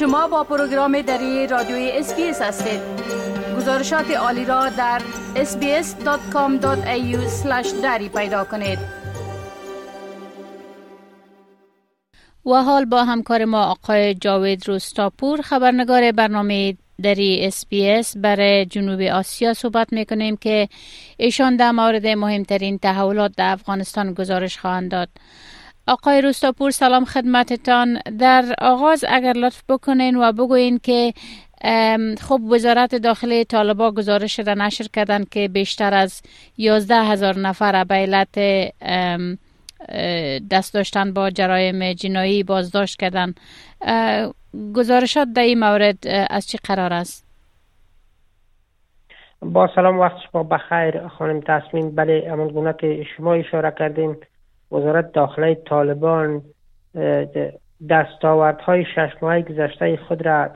شما با پروگرام دری رادیوی SBS هستید گزارشات عالی را در sbs.com.au دری پیدا کنید و حال با همکار ما آقای جاوید روستاپور خبرنگار برنامه دری SBS برای جنوب آسیا صحبت می‌کنیم که ایشان در مورد مهمترین تحولات در افغانستان گزارش خواهند داد. آقای روستاپور سلام خدمتتان. در آغاز اگر لطف بکنین و بگوین که خب وزارت داخلی طالبا گزارش را نشر کردن که بیشتر از 11 هزار نفر به علت دست داشتن با جرایم جنایی بازداشت کردن گزارشات در این مورد از چی قرار است؟ با سلام وقت شما بخیر خانم تصمیم بله امان گونه که شما اشاره کردین. وزارت داخلی طالبان دستاوردهای شش ماه گذشته خود را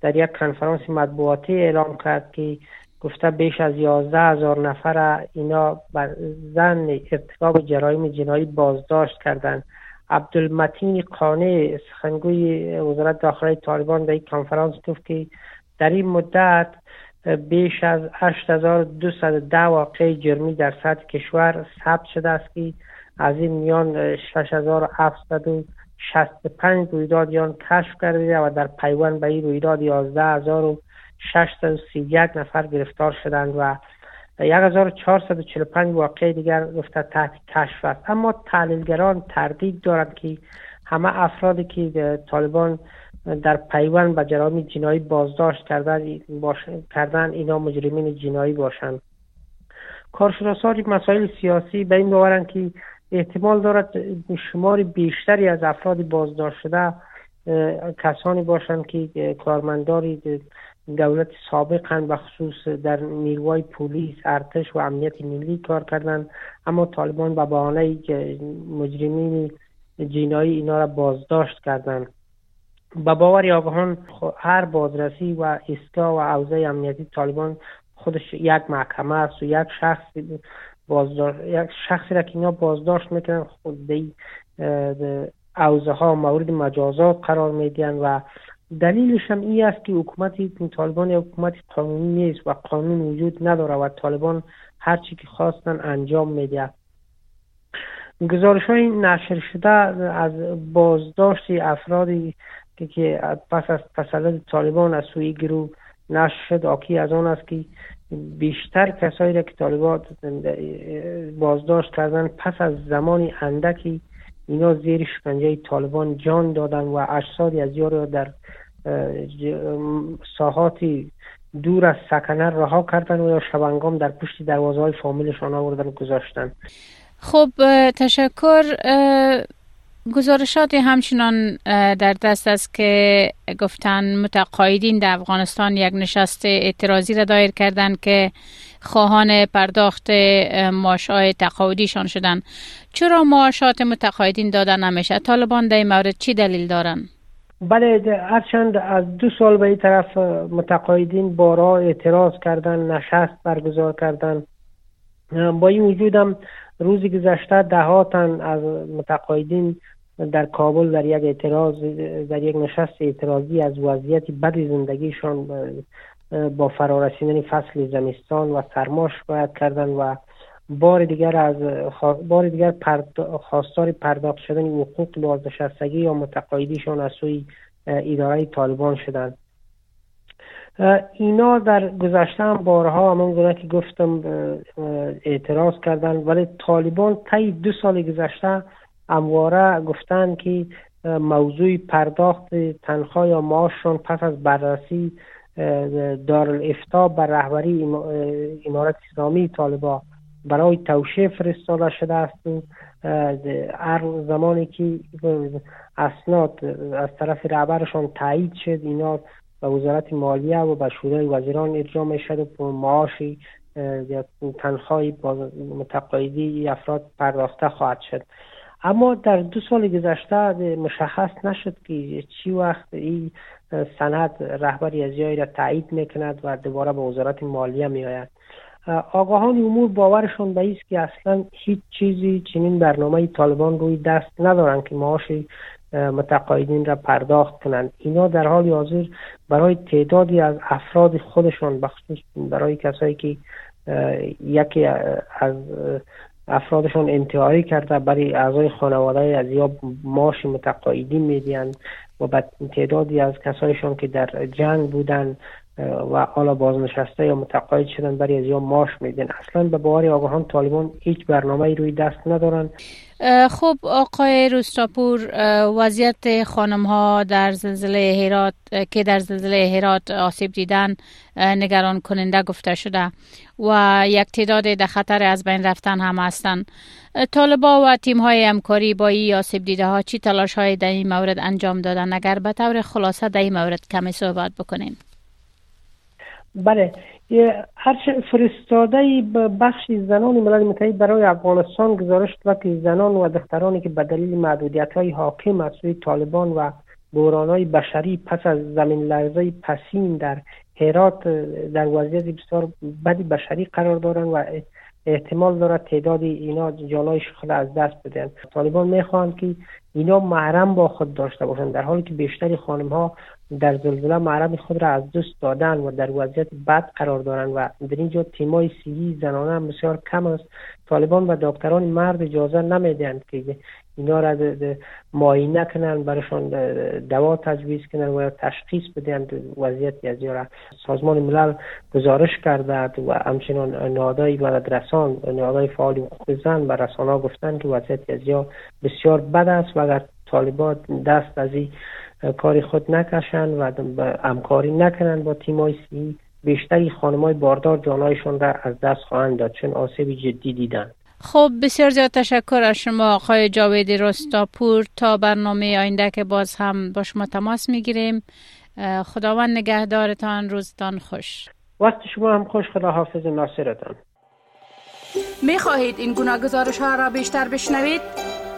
در یک کنفرانس مطبوعاتی اعلام کرد که گفته بیش از یازده هزار نفر اینا بر زن ارتکاب جرایم جنایی بازداشت کردند. عبدالمتین قانع سخنگوی وزارت داخلی طالبان در این کنفرانس گفت که در این مدت بیش از 8210 واقع جرمی در سطح کشور ثبت شده است که از این میان 6765 رویدادیان کشف کرده و در پیوند به این رویداد 11631 نفر گرفتار شدند و 1445 واقع دیگر گفته تحت کشف است. اما تحلیلگران تردید دارند که همه افرادی که طالبان در پیوند به جرایم جنایی بازداشت کردن, کردن اینا مجرمین جنایی باشند. کارشناسان مسائل سیاسی به این باورند که احتمال دارد شمار بیشتری از افراد بازداشت شده کسانی باشند که کارمنداری دولت سابق به خصوص در نیروهای پلیس ارتش و امنیت ملی کار کردند. اما طالبان به بهانه مجرمین جنایی اینا را بازداشت کردند. به باور آگاهان هر بازرسی و ایستگاه و عوضه امنیتی طالبان خودش یک محکمه است و یک شخص بازداشت یک شخصی را که اینا بازداشت می‌کنن خود دی اوزه ها مورد مجازات قرار میدن و دلیلش هم این است که حکومت طالبان یک حکومت قانونی نیست و قانون وجود نداره و طالبان هر چی که خواستن انجام میده. گزارش های نشر شده از بازداشت افرادی که پس از تسلط طالبان از سوی گروه نشر شد آکی از آن است که بیشتر کسایی را که طالبان بازداشت کردن پس از زمانی اندکی اینا زیر شکنجه طالبان جان دادن و اجسادی از یار در ساحاتی دور از سکنه رها کردن و یا شبنگام در پشت دروازه های فامیلشان آوردن گذاشتن. خب تشکر گزارشات همچنان در دست است که گفتن متقاعدین در افغانستان یک نشست اعتراضی را دایر کردند که خواهان پرداخت معاشهای تقاعدیشان شدند. چرا معاشات متقاعدین دادن نمیشه؟ طالبان در مورد چی دلیل دارند بله هرچند از دو سال به این طرف متقاعدین بارا اعتراض کردن نشست برگزار کردن. با این وجودم روزی گذشته دهاتن از متقاعدین در کابل در یک اعتراض در یک نشست اعتراضی از وضعیت بد زندگیشان با فرارسیدن فصل زمستان و سرما شکایت کردن و بار دیگر از بار دیگر خواستار پرداخت شدن حقوق بازنشستگی یا متقاعدیشان از سوی اداره طالبان شدند. اینا در گذشته هم بارها همان گونه که گفتم اعتراض کردن ولی طالبان طی دو سال گذشته امواره گفتن که موضوع پرداخت تنخواه یا معاششان پس از بررسی دارالافتا بر رهبری امارت اسلامی طالبا برای توشیه فرستاده شده است و هر زمانی که اسناد از طرف رهبرشان تایید شد اینا به وزارت مالیه و به شورای وزیران ارجاع می شد و معاشی یا تنخواه متقاعدی افراد پرداخته خواهد شد. اما در دو سال گذشته مشخص نشد که چی وقت این سند رهبری از را تایید می‌کند و دوباره به وزارت مالیه می آید آگاهان امور باورشان به است که اصلا هیچ چیزی چنین برنامه طالبان روی دست ندارند که معاش متقاعدین را پرداخت کنند. اینا در حال حاضر برای تعدادی از افراد خودشان بخصوص برای کسایی که یکی از افرادشان انتحاری کرده برای اعضای خانواده از یا ماش متقاعدی میدین و به تعدادی از کسایشان که در جنگ بودن و حالا بازنشسته یا متقاعد شدن برای از یا ماش میدن. اصلا به باور آگاهان طالبان هیچ برنامه روی دست ندارن. خب آقای روستاپور وضعیت خانم ها در زلزله هرات که در زلزله هرات آسیب دیدن نگران کننده گفته شده و یک تعداد در خطر از بین رفتن هم هستند. طالبا و تیم های همکاری با این آسیب دیده ها چی تلاش های در این مورد انجام دادن؟ اگر به طور خلاصه در این مورد کمی صحبت بکنیم. بله هر فرستاده بخش زنان ملل متحد برای افغانستان گزارش داد که زنان و دخترانی که به دلیل محدودیت های حاکم از سوی طالبان و بحران های بشری پس از زمین لرزه پسین در هرات در وضعیت بسیار بدی بشری قرار دارند و احتمال دارد تعدادی اینا جانای خود از دست بدن طالبان می‌خواهند که اینا محرم با خود داشته باشند در حالی که بیشتری خانم ها در زلزله محرم خود را از دست دادن و در وضعیت بد قرار دارند و در اینجا تیمای سیهی زنانه هم بسیار کم است. طالبان و دکتران مرد اجازه نمی‌دهند که اینا را معاینه کنن برشان دوا تجویز کنن و تشخیص بدن وضعیت از را سازمان ملل گزارش کرده و همچنان نهادهای بلدرسان نهادهای فعال حقوق زن و رسانه گفتن که وضعیت از بسیار بد است و اگر طالبان دست از این کاری خود نکشن و همکاری نکنن با تیمای سی بیشتری خانمای باردار جانایشون را از دست خواهند داد چون آسیبی جدی دیدن خب بسیار زیاد تشکر از شما آقای جاوید رستاپور. تا برنامه آینده که باز هم با شما تماس می‌گیریم. خداوند نگهدارتان روزتان خوش. وقت شما هم خوش خدا حافظ ناصرتان. می خواهید این گناه گزارش ها را بیشتر بشنوید؟